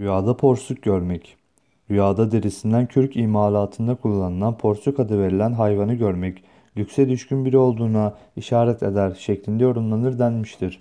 Rüyada porsuk görmek. Rüyada derisinden kürk imalatında kullanılan porsuk adı verilen hayvanı görmek, lükse düşkün biri olduğuna işaret eder şeklinde yorumlanır denmiştir.